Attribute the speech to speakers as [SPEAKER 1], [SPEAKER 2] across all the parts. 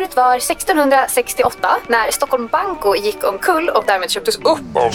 [SPEAKER 1] året var 1668 när Stockholm Banco gick omkull och därmed köptes upp. Av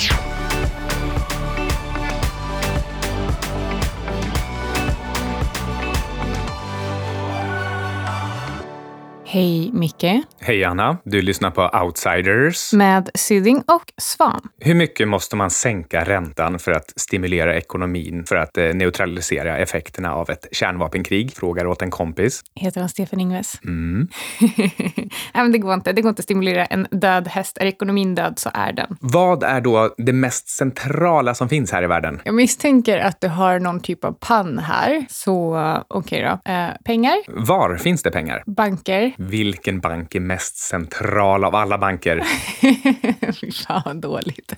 [SPEAKER 2] Hej Micke.
[SPEAKER 3] Hej Anna, du lyssnar på Outsiders.
[SPEAKER 2] Med Syding och Svan.
[SPEAKER 3] Hur mycket måste man sänka räntan för att stimulera ekonomin för att eh, neutralisera effekterna av ett kärnvapenkrig? Frågar åt en kompis.
[SPEAKER 2] Heter han Stefan Ingves?
[SPEAKER 3] Mm.
[SPEAKER 2] Nej, men det går inte. Det går inte att stimulera en död häst. Är ekonomin död så är den.
[SPEAKER 3] Vad är då det mest centrala som finns här i världen?
[SPEAKER 2] Jag misstänker att du har någon typ av pann här. Så okej okay då. Eh, pengar?
[SPEAKER 3] Var finns det pengar?
[SPEAKER 2] Banker?
[SPEAKER 3] Vilken bank är mest central av alla banker?
[SPEAKER 2] Fy fan vad dåligt.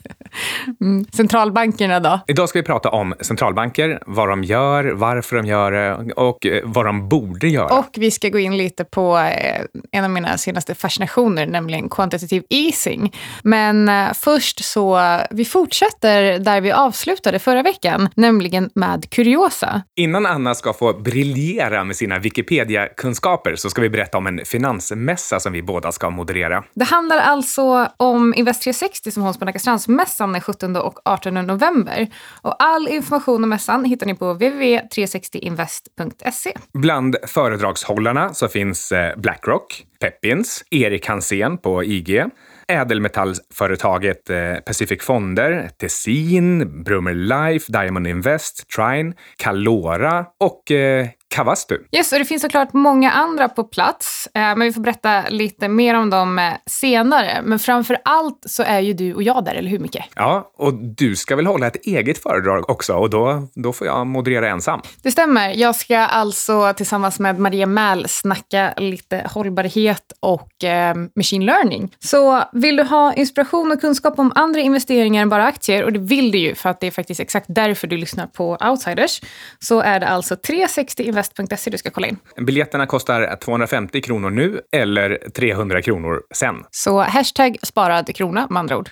[SPEAKER 2] Mm. Centralbankerna då?
[SPEAKER 3] Idag ska vi prata om centralbanker, vad de gör, varför de gör det och eh, vad de borde göra.
[SPEAKER 2] Och vi ska gå in lite på eh, en av mina senaste fascinationer, nämligen quantitative easing. Men eh, först så, vi fortsätter där vi avslutade förra veckan, nämligen med kuriosa.
[SPEAKER 3] Innan Anna ska få briljera med sina Wikipedia-kunskaper så ska vi berätta om en finansmässa som vi båda ska moderera.
[SPEAKER 2] Det handlar alltså om Invest 360 som hålls på Nackastrandsmässan den 17 och 18 november. Och all information om mässan hittar ni på www.360invest.se.
[SPEAKER 3] Bland föredragshållarna så finns eh, Blackrock, Pepins, Erik Hansén på IG, ädelmetallföretaget eh, Pacific Fonder, Tessin, Brummer Life, Diamond Invest, Trine, Calora och eh, Kavastu.
[SPEAKER 2] Yes, och det finns såklart många andra på plats, eh, men vi får berätta lite mer om dem eh, senare. Men framför allt så är ju du och jag där, eller hur Micke?
[SPEAKER 3] Ja, och du ska väl hålla ett eget föredrag också och då, då får jag moderera ensam.
[SPEAKER 2] Det stämmer. Jag ska alltså tillsammans med Maria Mäl snacka lite hållbarhet och eh, machine learning. Så vill du ha inspiration och kunskap om andra investeringar än bara aktier, och det vill du ju för att det är faktiskt exakt därför du lyssnar på Outsiders, så är det alltså 360 invest.se du ska kolla in.
[SPEAKER 3] Biljetterna kostar 250 kronor nu eller 300 kronor sen.
[SPEAKER 2] Så hashtag sparad krona med andra ord.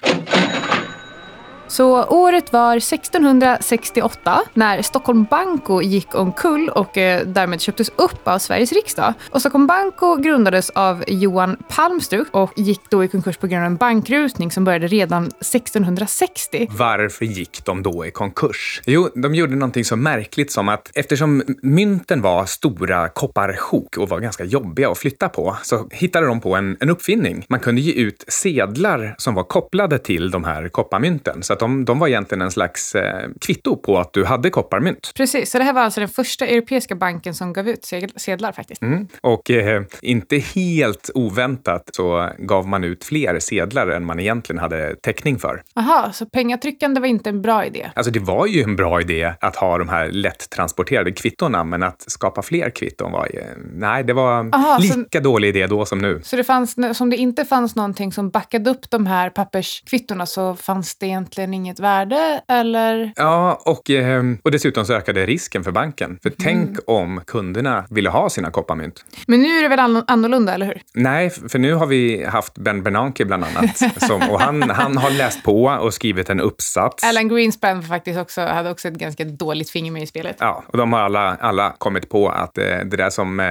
[SPEAKER 2] Så året var 1668 när Stockholm Banco gick omkull och eh, därmed köptes upp av Sveriges riksdag. Och Stockholm Banco grundades av Johan Palmstrup och gick då i konkurs på grund av en bankrusning som började redan 1660.
[SPEAKER 3] Varför gick de då i konkurs? Jo, de gjorde någonting så märkligt som att eftersom mynten var stora kopparsjok och var ganska jobbiga att flytta på så hittade de på en, en uppfinning. Man kunde ge ut sedlar som var kopplade till de här kopparmynten. Så att de, de var egentligen en slags eh, kvitto på att du hade kopparmynt.
[SPEAKER 2] Precis, så det här var alltså den första europeiska banken som gav ut sedlar faktiskt.
[SPEAKER 3] Mm. Och eh, inte helt oväntat så gav man ut fler sedlar än man egentligen hade täckning för.
[SPEAKER 2] Aha, så pengatryckande var inte en bra idé?
[SPEAKER 3] Alltså det var ju en bra idé att ha de här lätt-transporterade kvittona, men att skapa fler kvitton var ju... Nej, det var
[SPEAKER 2] Aha,
[SPEAKER 3] lika
[SPEAKER 2] så,
[SPEAKER 3] dålig idé då som nu.
[SPEAKER 2] Så det fanns, som det inte fanns någonting som backade upp de här papperskvittona så fanns det egentligen inget värde, eller?
[SPEAKER 3] Ja, och, eh, och dessutom så ökade risken för banken. För
[SPEAKER 2] Mm.
[SPEAKER 3] tänk om kunderna ville ha sina kopparmynt.
[SPEAKER 2] Men nu är det väl anno- annorlunda, eller hur?
[SPEAKER 3] Nej, för nu har vi haft Ben Bernanke bland annat. Som, och han, han har läst på och skrivit en uppsats.
[SPEAKER 2] Alan Greenspan faktiskt också, hade också ett ganska dåligt finger med i spelet.
[SPEAKER 3] Ja, och de har alla, alla kommit på att eh, det där som eh,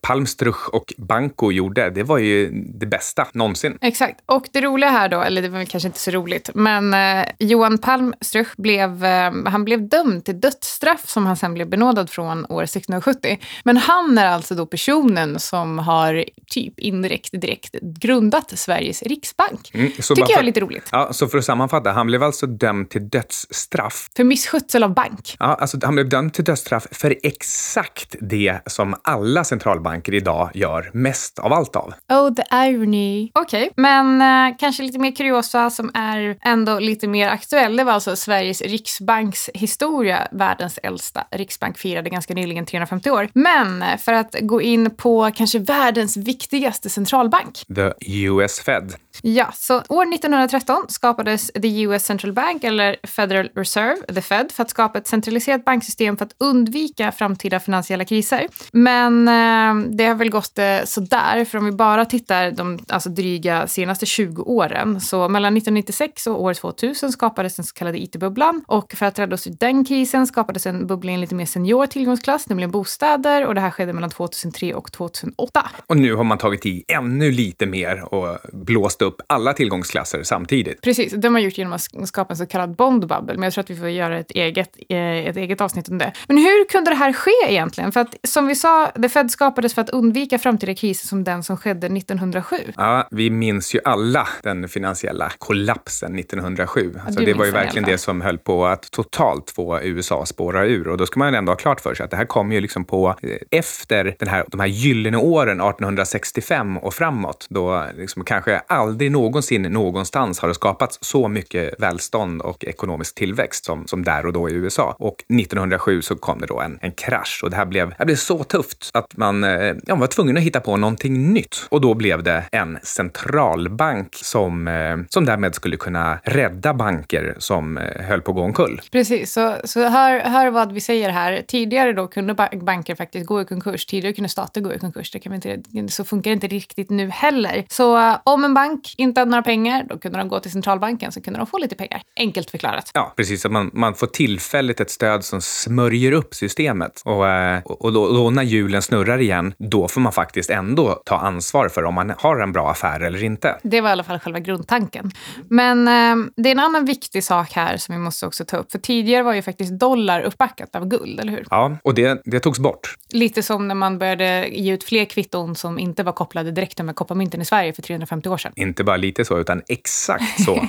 [SPEAKER 3] Palmstruch och Banco gjorde, det var ju det bästa någonsin.
[SPEAKER 2] Exakt. Och det roliga här då, eller det var kanske inte så roligt, men eh, Johan Palmstruch blev, eh, han blev dömd till dödsstraff som han sen blev benådad från år 1670. Men han är alltså då personen som har typ indirekt, direkt grundat Sveriges riksbank.
[SPEAKER 3] Mm,
[SPEAKER 2] Tycker jag är lite roligt.
[SPEAKER 3] Ja, så för att sammanfatta, han blev alltså dömd till dödsstraff.
[SPEAKER 2] För misskötsel av bank.
[SPEAKER 3] Ja, alltså han blev dömd till dödsstraff för exakt det som alla centralbanker idag gör mest av allt av.
[SPEAKER 2] Oh, the irony. Okej, men eh, kanske lite mer kuriosa som är ändå lite mer aktuell. Det var alltså Sveriges riksbanks historia. Världens äldsta riksbank firade ganska nyligen 350 år. Men eh, för att gå in på kanske världens viktigaste centralbank.
[SPEAKER 3] The US Fed.
[SPEAKER 2] Ja, så år 1913 skapades the US Central Bank, eller Federal Reserve, the Fed, för att skapa ett centraliserat banksystem för att undvika framtida finansiella kriser. Men eh, det har väl gått eh, sådär, för om vi bara tittar de alltså, dryga senaste 20 åren, så mellan 1996 och år 2000 skapades den så kallade IT-bubblan. Och för att rädda oss ur den krisen skapades en bubbla i en lite mer senior tillgångsklass, nämligen bostäder. Och det här skedde mellan 2003 och 2008.
[SPEAKER 3] Och nu har man tagit i ännu lite mer och blåst upp alla tillgångsklasser samtidigt.
[SPEAKER 2] Precis, det har man gjort genom att skapa en så kallad bond bubble. Men jag tror att vi får göra ett eget, eh, ett eget avsnitt om det. Men hur kunde det här ske egentligen? För att som vi sa, The Fed skapades för att undvika framtida kriser som den som skedde 1907.
[SPEAKER 3] Ja, vi minns ju alla den finansiella kollapsen 1907. Alltså, det var ju
[SPEAKER 2] i
[SPEAKER 3] verkligen det som höll på att totalt få USA spåra ur. Och då ska man ändå ha klart för sig att det här kom ju liksom på eh, efter den här, de här gyllene åren 1865 och framåt. Då liksom kanske aldrig någonsin någonstans har det skapats så mycket välstånd och ekonomisk tillväxt som, som där och då i USA. Och 1907 så kom det då en, en krasch och det här blev, det blev så tufft att man eh, ja, var tvungen att hitta på någonting nytt. Och då blev det en centralbank som, eh, som därmed skulle kunna rädda banker som eh, höll på att gå omkull.
[SPEAKER 2] Precis, så, så hör, hör vad vi säger här. Tidigare då kunde ba- banker faktiskt gå i konkurs. Tidigare kunde stater gå i konkurs. Det kan vi inte, så funkar det inte riktigt nu heller. Så eh, om en bank inte hade några pengar, då kunde de gå till centralbanken så kunde de få lite pengar. Enkelt förklarat.
[SPEAKER 3] Ja, precis. Att man, man får tillfälligt ett stöd som smörjer upp systemet. Och, eh, och, och då, då när hjulen snurrar igen, då får man faktiskt ändå ta ansvar för om man har en bra affär eller inte.
[SPEAKER 2] Det var i alla fall själva grundtanken. Men eh, det är en annan viktig sak här som vi måste också ta upp. För tidigare var ju faktiskt dollar uppbackat av guld, eller hur?
[SPEAKER 3] Ja, och det, det togs bort.
[SPEAKER 2] Lite som när man började ge ut fler kvitton som inte var kopplade direkt med kopparmynten i Sverige för 350 år sedan.
[SPEAKER 3] Inte bara lite så, utan exakt så.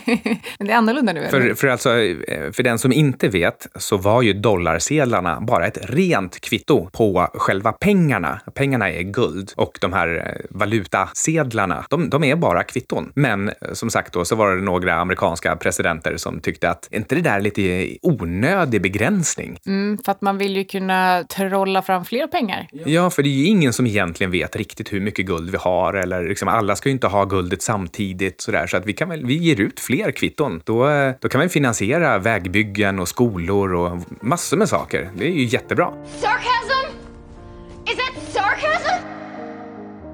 [SPEAKER 2] Men det är annorlunda nu?
[SPEAKER 3] För, för, alltså, eh, för den som inte vet så var ju dollarsedlarna bara ett rent kvitto på själva pengarna. Pengarna är guld och de här eh, valutasedlarna, de, de är bara kvitton. Men eh, som sagt då så var det några amerikanska presidenter som tyckte att är inte det där lite onödig begränsning?
[SPEAKER 2] Mm, för att man vill ju kunna trolla fram fler pengar.
[SPEAKER 3] Ja, för det är ju ingen som egentligen vet riktigt hur mycket guld vi har eller liksom alla ska ju inte ha guldet samtidigt sådär. Så att vi kan väl, vi ger ut fler kvitton. Då, eh, då kan vi finansiera vägbyggen och skolor och massor med saker. Det är ju jättebra.
[SPEAKER 4] Sarcasm? Is that sarcasm?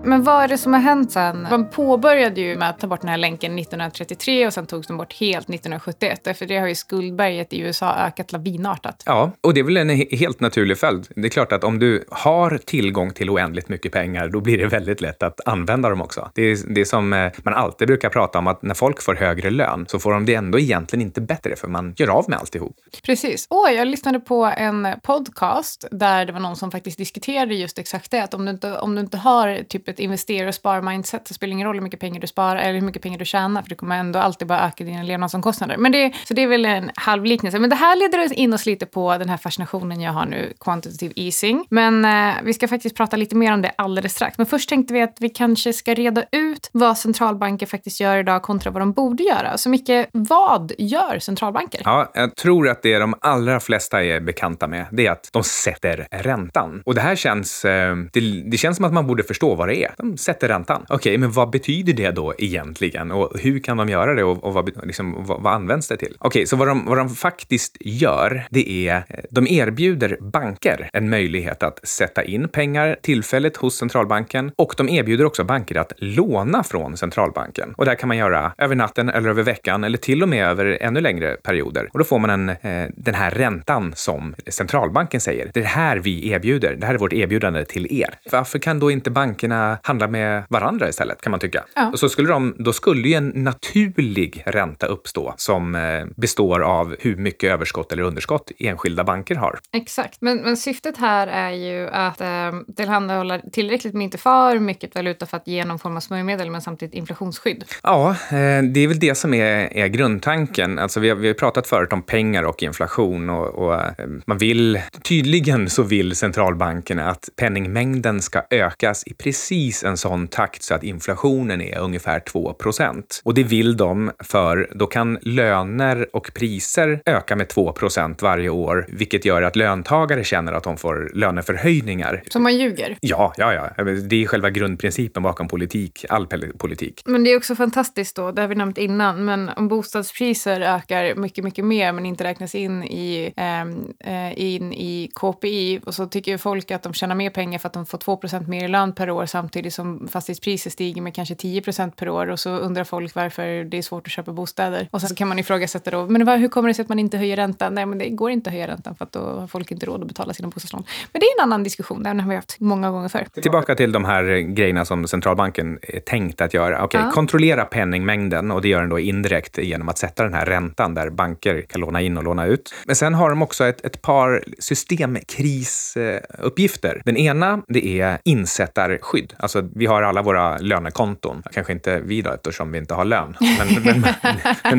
[SPEAKER 2] Men vad är det som har hänt sen? Man påbörjade ju med att ta bort den här länken 1933 och sen togs den bort helt 1971. Efter det har ju skuldberget i USA ökat lavinartat.
[SPEAKER 3] Ja, och det är väl en he- helt naturlig följd. Det är klart att om du har tillgång till oändligt mycket pengar, då blir det väldigt lätt att använda dem också. Det är det som eh, man alltid brukar prata om, att när folk får högre lön så får de det ändå egentligen inte bättre, för man gör av med alltihop.
[SPEAKER 2] Precis. Åh, jag lyssnade på en podcast där det var någon som faktiskt diskuterade just exakt det. Att om du inte, om du inte har typ ett investera och spar-mindset Det spelar det ingen roll hur mycket pengar du sparar eller hur mycket pengar du tjänar. För det kommer ändå alltid bara öka dina levnadsomkostnader. Men det, så det är väl en halv liknelse. Men det här leder oss in oss lite på den här fascinationen jag har nu, quantitative easing. Men eh, vi ska faktiskt prata lite mer om det alldeles strax. Men först tänkte vi att vi kanske ska reda ut vad centralbanker faktiskt gör idag kontra vad de borde göra. Så Micke, vad gör centralbanker?
[SPEAKER 3] Ja, jag tror att det de allra flesta är bekanta med, det är att de sätter räntan. Och det här känns, eh, det, det känns som att man borde förstå vad det är. De sätter räntan. Okej, men vad betyder det då egentligen? Och hur kan de göra det och, och vad, liksom, vad, vad används det till? Okej, så vad de, vad de faktiskt gör, det är, eh, de erbjuder banker en möjlighet att sätta in pengar tillfälligt hos centralbanken och de erbjuder också banker att låna från centralbanken. Och det här kan man göra över natten eller över veckan eller till och med över ännu längre perioder. Och då får man en, eh, den här räntan som centralbanken säger. Det är det här vi erbjuder. Det här är vårt erbjudande till er. Varför kan då inte bankerna handla med varandra istället, kan man tycka?
[SPEAKER 2] Ja.
[SPEAKER 3] Och så skulle de, då skulle ju en naturlig ränta uppstå som eh, består av hur mycket överskott eller underskott enskilda banker har.
[SPEAKER 2] Exakt, men, men syftet här är ju att eh, tillhandahålla tillräckligt med inte för mycket valuta för att ge någon form av smörjmedel men samtidigt inflationsskydd.
[SPEAKER 3] Ja, eh, det är väl det som är, är grundtanken. Alltså vi, har, vi har pratat förut om pengar och inflation och, och eh, man vill, tydligen så vill centralbankerna att penningmängden ska ökas i precis en sån takt så att inflationen är ungefär 2% Och det vill de för då kan löner och priser öka med 2% varje år, vilket gör att löntagare känner att de får löneförhöjningar.
[SPEAKER 2] Så man ljuger.
[SPEAKER 3] Ja, ja, ja. Det är själva grundprincipen bakom politik, all politik.
[SPEAKER 2] Men det är också fantastiskt då, det har vi nämnt innan, men om bostadspriser ökar mycket, mycket mer men inte räknas in i, ehm, eh, in i KPI och så tycker folk att de tjänar mer pengar för att de får 2% mer i lön per år samtidigt samtidigt som fastighetspriser stiger med kanske 10% per år och så undrar folk varför det är svårt att köpa bostäder. Och sen så kan man ifrågasätta då, men hur kommer det sig att man inte höjer räntan? Nej, men det går inte att höja räntan för att då har folk inte råd att betala sina bostadslån. Men det är en annan diskussion, den har vi haft många gånger förr.
[SPEAKER 3] Tillbaka till de här grejerna som centralbanken är tänkt att göra. Okej, kontrollera penningmängden och det gör den då indirekt genom att sätta den här räntan där banker kan låna in och låna ut. Men sen har de också ett, ett par systemkrisuppgifter. Den ena, det är insättarskydd. Alltså, vi har alla våra lönekonton. Kanske inte vi då, eftersom vi inte har lön. Men, men,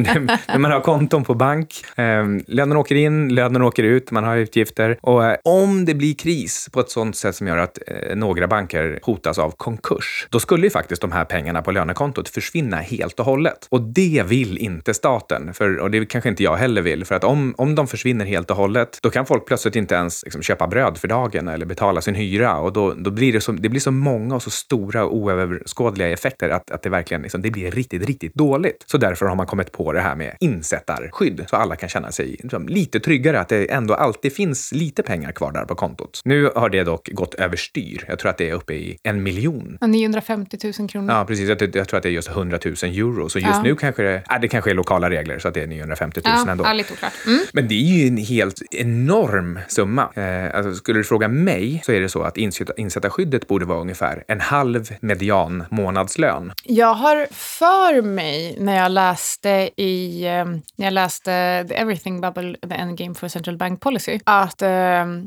[SPEAKER 3] men, men man har konton på bank. Eh, lönen åker in, lönen åker ut, man har utgifter. Och eh, om det blir kris på ett sånt sätt som gör att eh, några banker hotas av konkurs, då skulle ju faktiskt de här pengarna på lönekontot försvinna helt och hållet. Och det vill inte staten, för, och det kanske inte jag heller vill. För att om, om de försvinner helt och hållet, då kan folk plötsligt inte ens liksom, köpa bröd för dagen eller betala sin hyra. Och då, då blir det, så, det blir så många och så stora och oöverskådliga effekter att, att det verkligen liksom, det blir riktigt, riktigt dåligt. Så därför har man kommit på det här med insättarskydd, så alla kan känna sig liksom, lite tryggare, att det ändå alltid finns lite pengar kvar där på kontot. Nu har det dock gått överstyr. Jag tror att det är uppe i en miljon.
[SPEAKER 2] 950 000 kronor.
[SPEAKER 3] Ja, precis. Jag, jag tror att det är just 100 000 euro. Så just
[SPEAKER 2] Ja.
[SPEAKER 3] nu kanske det, äh, det kanske är lokala regler, så att det är 950 000 ändå.
[SPEAKER 2] ja, lite oklart. Mm.
[SPEAKER 3] Men det är ju en helt enorm summa. Eh, alltså, skulle du fråga mig så är det så att insätta, insättarskyddet borde vara ungefär en halv median månadslön.
[SPEAKER 2] Jag har för mig när jag läste i eh, när jag läste The Everything Bubble, The Endgame for Central Bank Policy, att eh,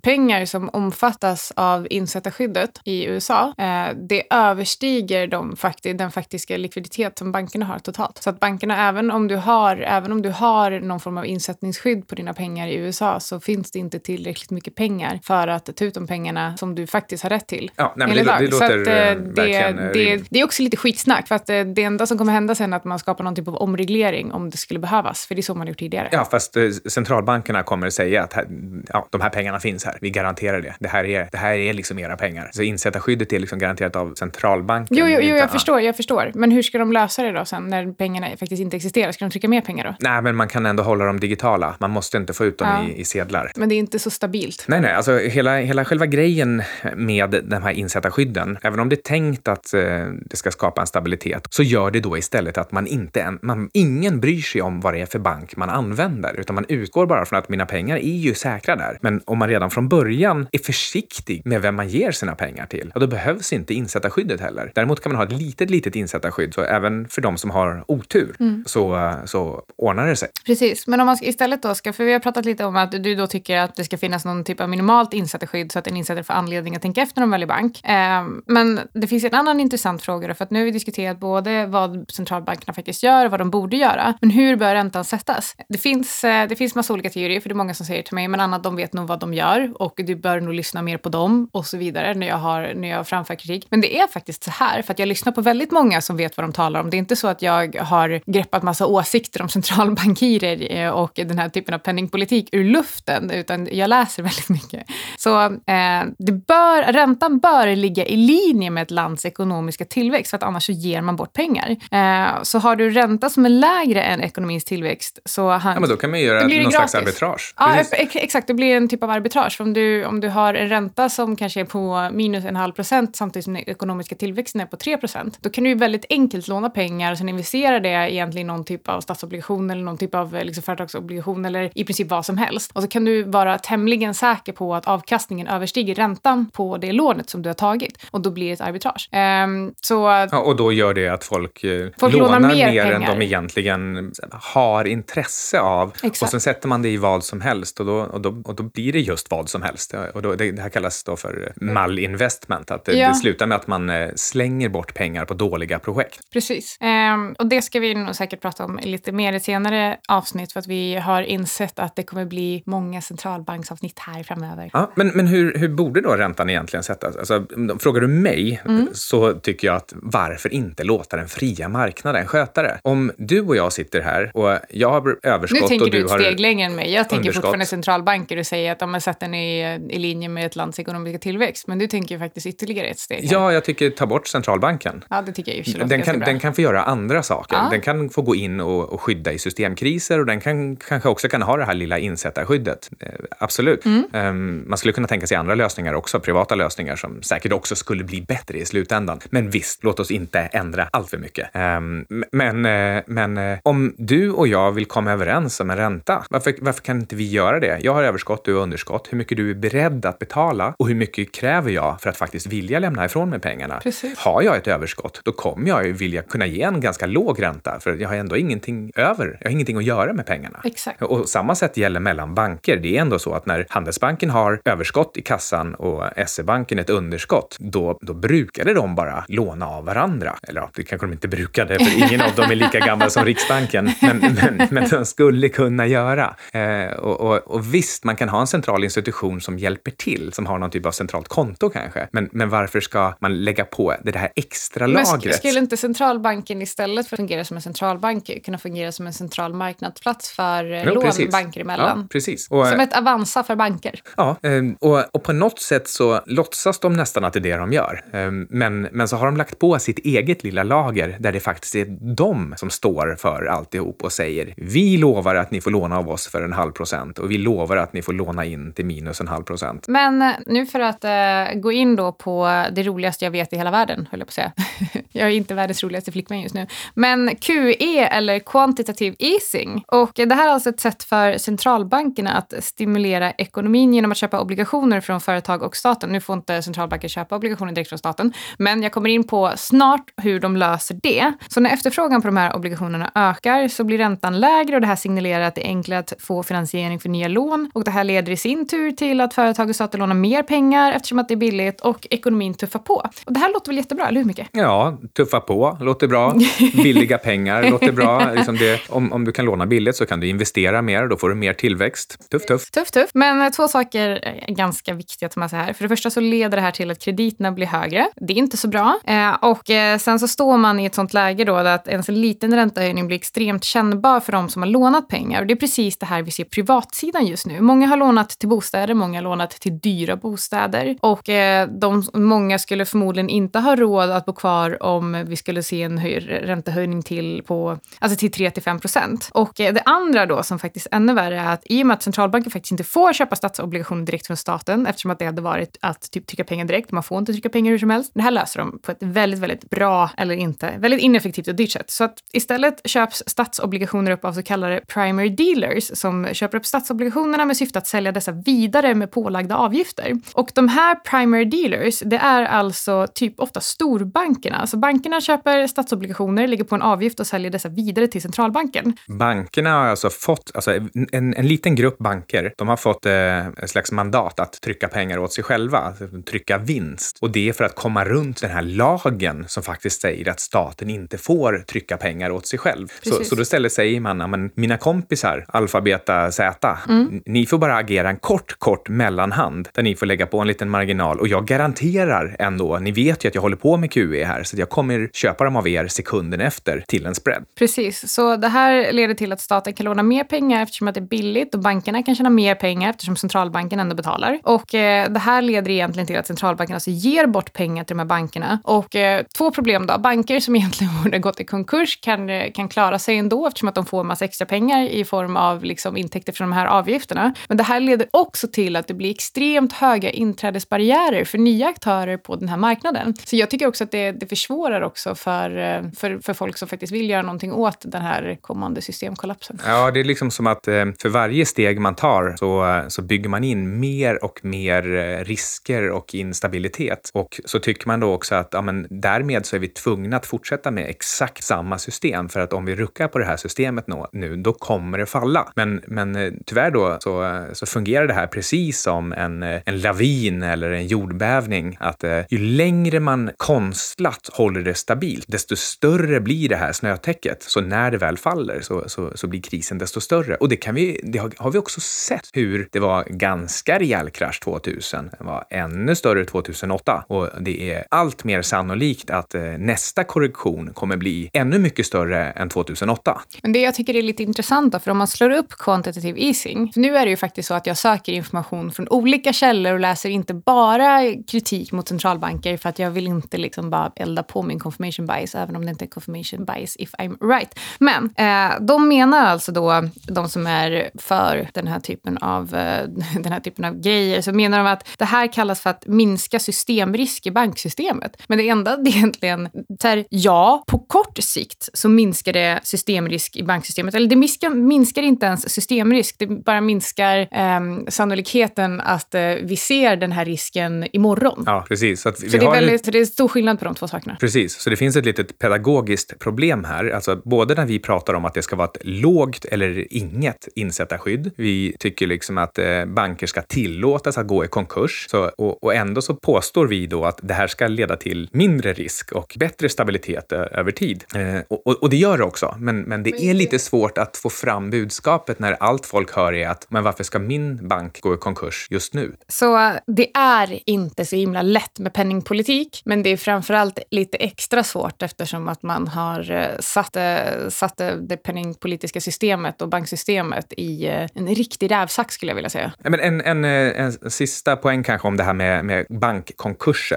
[SPEAKER 2] pengar som omfattas av insättarskyddet i USA, eh, det överstiger de fakti den faktiska likviditet som bankerna har totalt. Så att bankerna, även om du har, även om du har någon form av insättningsskydd på dina pengar i USA så finns det inte tillräckligt mycket pengar för att ta ut de pengarna som du faktiskt har rätt till.
[SPEAKER 3] Ja, nej, det det låter,
[SPEAKER 2] Att,
[SPEAKER 3] verkligen,
[SPEAKER 2] det, det, det är också lite skitsnack. För att eh, det enda som kommer hända sen är att man skapar någon typ av omreglering om det skulle behövas. För det är så man har gjort tidigare.
[SPEAKER 3] Ja, fast eh, centralbankerna kommer säga att här, ja, de här pengarna finns här. Vi garanterar det. Det här är, det här är liksom era pengar. Så insättarskyddet är liksom garanterat av centralbanken.
[SPEAKER 2] Jo, jo, jo jag
[SPEAKER 3] ja.
[SPEAKER 2] förstår, jag förstår. Men hur ska de lösa det då sen när pengarna faktiskt inte existerar? Ska de trycka mer pengar då?
[SPEAKER 3] Nej, men man kan ändå hålla dem digitala. Man måste inte få ut dem
[SPEAKER 2] Ja.
[SPEAKER 3] i, i sedlar.
[SPEAKER 2] Men det är inte så stabilt.
[SPEAKER 3] Nej, nej, alltså hela, hela själva grejen med de här insättarskydden, även om det är tänkt att eh, det ska skapa en stabilitet, så gör det då istället att man inte, man, ingen bryr sig om vad det är för bank man använder, utan man utgår bara från att mina pengar är ju säkra där. Men om man redan från början är försiktig med vem man ger sina pengar till, ja, då behövs inte insättarskyddet heller. Däremot kan man ha ett litet, litet insättarskydd, så även för de som har otur, så, eh, så ordnar det sig.
[SPEAKER 2] Precis, men om man istället då ska, för vi har pratat lite om att du då tycker att det ska finnas någon typ av minimalt insättarskydd så att en insättare får anledning att tänka efter när de väljer bank. Ehm, men det finns en annan intressant fråga då, för att nu har vi diskuterat både vad centralbankerna faktiskt gör och vad de borde göra. Men hur bör räntan sättas? Det finns, eh, det finns massa olika teorier, för det är många som säger till mig, men Anna, de vet nog vad de gör och du bör nog lyssna mer på dem och så vidare när jag, har, när jag framför kritik. Men det är faktiskt så här, för att jag lyssnar på väldigt många som vet vad de talar om. Det är inte så att jag har greppat massa åsikter om centralbankirer eh, och den här typen av penningpolitik ur luften, utan jag läser väldigt mycket. Så eh, det bör, räntan bör ligga i linje med ett lands ekonomiska tillväxt, för att annars så ger man bort pengar. Eh, så har du ränta som är lägre än ekonomins tillväxt, så han,
[SPEAKER 3] Ja, men då kan man göra någon slags
[SPEAKER 2] gratis.
[SPEAKER 3] arbitrage.
[SPEAKER 2] Ja,
[SPEAKER 3] Precis.
[SPEAKER 2] exakt. Det blir en typ av arbitrage. Om du, om du har en ränta som kanske är på minus en halv procent samtidigt som den ekonomiska tillväxten är på 3 procent, då kan du ju väldigt enkelt låna pengar och sen investera det egentligen i någon typ av statsobligation eller någon typ av liksom, företagsobligation eller i princip vad som helst. Och så kan du vara tämligen säker på att avkastningen överstiger räntan på det lånet som du har tagit. Och då blir ett arbitrage. Ehm, så
[SPEAKER 3] Ja, och då gör det att folk, eh,
[SPEAKER 2] Folk
[SPEAKER 3] lånar
[SPEAKER 2] lånar
[SPEAKER 3] mer,
[SPEAKER 2] mer
[SPEAKER 3] än de egentligen har intresse av.
[SPEAKER 2] Exakt.
[SPEAKER 3] Och sen sätter man det i vad som helst och då, och då, och då blir det just vad som helst. Och då, det, det här kallas då för malinvestment, att det,
[SPEAKER 2] Ja.
[SPEAKER 3] det slutar med att man eh, slänger bort pengar på dåliga projekt.
[SPEAKER 2] Precis. Ehm, och det ska vi nog säkert prata om lite mer i senare avsnitt för att vi har insett att det kommer bli många centralbanksavsnitt här framöver.
[SPEAKER 3] Ja, men men hur, hur borde då räntan egentligen sättas? Alltså, frågar du mig
[SPEAKER 2] Mm.
[SPEAKER 3] så tycker jag att varför inte låta den fria marknaden sköta det? Om du och jag sitter här och jag har överskott
[SPEAKER 2] Nu tänker
[SPEAKER 3] och
[SPEAKER 2] du
[SPEAKER 3] du
[SPEAKER 2] ett
[SPEAKER 3] har...
[SPEAKER 2] steg längre än mig. Jag tänker
[SPEAKER 3] underskott.
[SPEAKER 2] fortfarande centralbanker och säger att de har satt den i, i linje med ett lands ekonomiska tillväxt. Men du tänker ju faktiskt ytterligare ett steg. här.
[SPEAKER 3] Ja, jag tycker ta bort centralbanken.
[SPEAKER 2] ja, det tycker jag ju
[SPEAKER 3] Den kan, den kan få göra andra saker.
[SPEAKER 2] Ja.
[SPEAKER 3] Den kan få gå in och, och skydda i systemkriser och den kan kanske också kan ha det här lilla insättarskyddet. Eh, absolut.
[SPEAKER 2] Mm.
[SPEAKER 3] Ehm, man skulle kunna tänka sig andra lösningar också, privata lösningar som säkert också skulle bli bättre i slutändan. Men visst, låt oss inte ändra allt för mycket. Um, men eh, men eh, om du och jag vill komma överens om en ränta, varför, varför kan inte vi göra det? Jag har överskott, du har underskott. Hur mycket du är beredd att betala och hur mycket kräver jag för att faktiskt vilja lämna ifrån mig pengarna?
[SPEAKER 2] Precis.
[SPEAKER 3] Har jag ett överskott, då kommer jag ju vilja kunna ge en ganska låg ränta för jag har ändå ingenting över. Jag har ingenting att göra med pengarna.
[SPEAKER 2] Exakt.
[SPEAKER 3] Och samma sätt gäller mellan banker. Det är ändå så att när Handelsbanken har överskott i kassan och SE-banken ett underskott, då, då brukade de bara låna av varandra. Eller ja, det kanske de inte brukade, för ingen av dem är lika gammal som Riksbanken, men, men, men de skulle kunna göra. Eh, och, och, och, visst, man kan ha en central institution som hjälper till, som har någon typ av centralt konto kanske. Men, men varför ska man lägga på det här extra lagret?
[SPEAKER 2] Men skulle inte centralbanken istället för att fungera som en centralbank kunna fungera som en central marknadsplats för eh, jo, lån precis. banker emellan?
[SPEAKER 3] Ja, precis.
[SPEAKER 2] Och, som ett Avanza för banker?
[SPEAKER 3] Ja, eh, och, och på något sätt så låtsas de nästan att det är det de gör. Ehm, men, men så har de lagt på sitt eget lilla lager där det faktiskt är de som står för alltihop och säger vi lovar att ni får låna av oss för en halv procent och vi lovar att ni får låna in till minus en halv procent.
[SPEAKER 2] Men eh, nu för att uh, gå in då på det roligaste jag vet i hela världen, höll jag på att säga. jag är inte världens roligaste flickvän just nu. Men QE eller quantitative easing. Och det här är alltså ett sätt för centralbankerna att stimulera ekonomin genom att köpa obligationer från företag och staten. Nu får inte centralbanker köpa obligationer direkt från staten, men jag kommer in på snart hur de löser det. Så när efterfrågan på de här obligationerna ökar så blir räntan lägre och det här signalerar att det är enklare att få finansiering för nya lån. Och det här leder i sin tur till att företag och stater lånar mer pengar eftersom att det är billigt och ekonomin tuffar på. Och det här låter väl jättebra, eller hur Micke?
[SPEAKER 3] Ja, tuffa på, låter bra. Billiga pengar, låter bra. Liksom det, om, om du kan låna billigt så kan du investera mer, då får du mer tillväxt. Tuff, tuff.
[SPEAKER 2] Tuff, tuff. Men eh, två saker är ganska viktiga att ta med sig här. För det första så leder det här till att krediterna blir högre. Det är inte så bra. Eh, och eh, sen så står man i ett sånt läge då att ens en liten räntehöjning blir extremt kännbar för de som har lånat pengar. Och det är precis det här vi ser privatsidan just nu. Många har lånat till bostäder, många har lånat till dyra bostäder. Och eh, de, många skulle förmodligen inte ha råd att bo kvar om vi skulle se en höj, räntehöjning till, på, alltså till 3 5 procent. Och det andra då som faktiskt är ännu värre är att i och med att centralbanken faktiskt inte får köpa statsobligationer direkt från staten eftersom att det hade varit att typ trycka pengar direkt. Man får inte trycka pengar hur som helst. Det här löser de på ett väldigt, väldigt bra, eller inte, väldigt ineffektivt och dyrt sätt. Så att istället köps statsobligationer upp av så kallade primary dealers som köper upp statsobligationerna med syfte att sälja dessa vidare med pålagda avgifter. Och de här primary dealers, det är alltså typ ofta storbankerna. Alltså bankerna köper statsobligationer, lägger på en avgift och säljer dessa vidare till centralbanken.
[SPEAKER 3] Bankerna har alltså fått, alltså en, en liten grupp banker, de har fått eh, ett slags mandat att trycka pengar åt sig själva, alltså trycka vinst. Och det är för att komma runt den här lagen som faktiskt säger att staten inte får trycka pengar åt sig själv. Så, så då istället säger man, men mina kompisar, alfa, beta, z, mm. ni får bara agera en kort, kort mellanhand där ni får lägga på en liten marginal och jag garanterar ändå, ni vet ju att jag håller på med QE här, så jag kommer köpa dem av er sekunden efter till en spread.
[SPEAKER 2] Precis, så det här leder till att staten kan låna mer pengar eftersom att det är billigt och bankerna kan tjäna mer pengar eftersom centralbanken ändå betalar. Och eh, det här leder egentligen till att centralbanken alltså ger bort pengar till de här bankerna. Och eh, två problem då. Banker som egentligen borde gått i konkurs kan, eh, kan klara sig ändå eftersom att de får en massa extra pengar i form av liksom, intäkter från de här avgifterna. Men det här leder också till att det blir extremt höga inträdesbarriärer för nya aktörer på den här marknaden. Så jag tycker också att det, det försvårar också för, eh, för, för folk som faktiskt vill göra någonting åt den här kommande systemkollapsen.
[SPEAKER 3] Ja, det är liksom som att eh, för varje steg man tar så, så bygger man in mer och mer risker och instabilitet. Och så tycker man då också att ja, men därmed så är vi tvungna att fortsätta med exakt samma system för att om vi ruckar på det här systemet nu, då kommer det falla. Men, men eh, tyvärr då så, eh, så fungerar det här precis som en, eh, en lavin eller en jordbävning. Att eh, ju längre man konstlat håller det stabilt, desto större blir det här snötäcket. Så när det väl faller så, så, så blir krisen desto större. Och det, kan vi, det har, har vi också sett hur det var ganska rejäl krasch 2000. Det var ännu större 2008 och det är allt mer sannolikt att eh, nästa korrektion kommer bli ännu mycket större än 2008.
[SPEAKER 2] Men det jag tycker är lite intressant då, för om man slår upp quantitative easing, för nu är det ju faktiskt så att jag söker information från olika källor och läser inte bara kritik mot centralbanker för att jag vill inte liksom bara elda på min confirmation bias, även om det inte är confirmation bias if I'm right. Men eh, de menar alltså då, de som är för den här typen av, eh, den här typen av grejer, så menar de att det här kallas för att minska systemrisk systemrisk i banksystemet. Men det enda det egentligen, så här, ja, på kort sikt så minskar det systemrisk i banksystemet. Eller det minskar, minskar inte ens systemrisk, det bara minskar eh, sannolikheten att eh, vi ser den här risken imorgon.
[SPEAKER 3] Ja, precis. Så, vi
[SPEAKER 2] Så det, är väldigt, så det är stor skillnad på de två sakerna.
[SPEAKER 3] Precis, så det finns ett litet pedagogiskt problem här. Alltså både när vi pratar om att det ska vara ett lågt eller inget insättarskydd. Vi tycker liksom att eh, banker ska tillåtas att gå i konkurs. Så, och, och ändå så påstår vi då att det här ska leda till mindre risk och bättre stabilitet över tid. Eh, och, och- det gör det också, men, men det är lite svårt att få fram budskapet när allt folk hör är att men varför ska min bank gå i konkurs just nu?
[SPEAKER 2] Så det är inte så himla lätt med penningpolitik, men det är framförallt lite extra svårt eftersom att man har eh, satt, eh, satt eh, det penningpolitiska systemet och banksystemet i en riktig rävsax skulle jag vilja säga.
[SPEAKER 3] Men en, en, en sista poäng kanske om det här med, med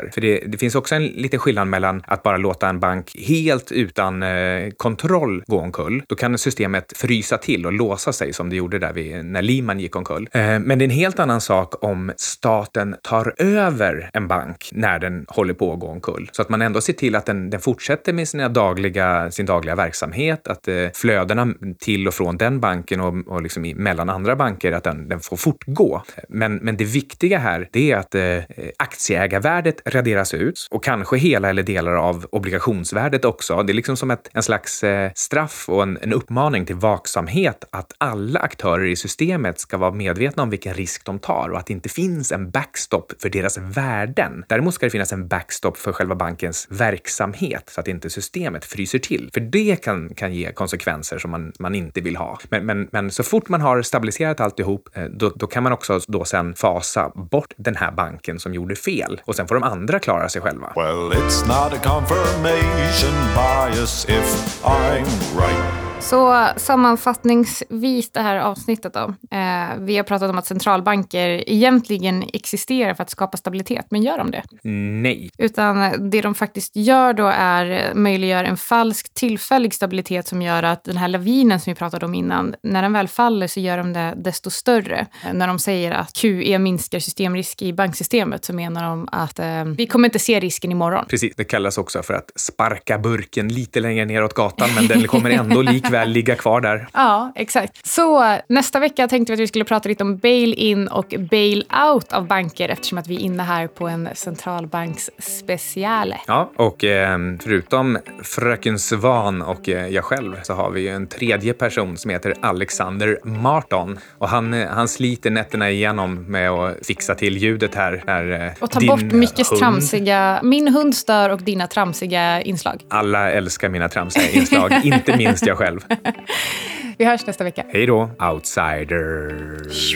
[SPEAKER 3] resurser. För det, det finns också en liten skillnad mellan att bara låta en bank helt utan eh, kontroll gå omkull. Då kan systemet frysa till och låsa sig som det gjorde där vid, när Lehman gick omkull. Eh, men det är en helt annan sak om staten tar över en bank när den håller på att gå omkull. Så att man ändå ser till att den, den fortsätter med sina dagliga, sin dagliga verksamhet, att eh, flödena till och från den banken och, och liksom mellan andra banker, att den, den får fortgå. Men, men det viktiga här, det är att eh, aktieägarvärdet raderas ut och kanske hela eller delar av obligationsvärdet också. Det är liksom som ett, en slags eh, straff och en, en uppmaning till vaksamhet att alla aktörer i systemet ska vara medvetna om vilken risk de tar och att det inte finns en backstop för deras värden. Däremot ska det finnas en backstop för själva bankens verksamhet så att inte systemet fryser till. För det kan, kan ge konsekvenser som man, man inte vill ha. Men, men, men så fort man har stabiliserat alltihop, eh, då, då kan man också då sen fasa bort den här banken som gjorde fel och sen får de andra klarar sig själva.
[SPEAKER 5] Well,
[SPEAKER 2] så sammanfattningsvis det här avsnittet då. Eh, vi har pratat om att centralbanker egentligen existerar för att skapa stabilitet, men gör de det?
[SPEAKER 3] Nej.
[SPEAKER 2] Utan det de faktiskt gör då är möjliggör en falsk tillfällig stabilitet som gör att den här lavinen som vi pratade om innan, när den väl faller så gör de det desto större. När de säger att QE minskar systemrisk i banksystemet så menar de att eh, vi kommer inte se risken imorgon.
[SPEAKER 3] Precis, det kallas också för att sparka burken lite längre neråt gatan, men den kommer ändå likväl ligga kvar där.
[SPEAKER 2] Ja, exakt. Så nästa vecka tänkte vi att vi skulle prata lite om bail-in och bail-out av banker eftersom att vi är inne här på en centralbanks speciale.
[SPEAKER 3] Ja, och eh, förutom fröken Svan och eh, jag själv så har vi ju en tredje person som heter Alexander Marton. Och han, eh, han sliter nätterna igenom med att fixa till ljudet här. När, eh,
[SPEAKER 2] Och ta bort Mickes
[SPEAKER 3] hund-
[SPEAKER 2] tramsiga, min hund stör och dina tramsiga inslag.
[SPEAKER 3] Alla älskar mina tramsiga inslag, inte minst jag själv.
[SPEAKER 2] Vi hörs nästa vecka.
[SPEAKER 3] Hej då, outsiders.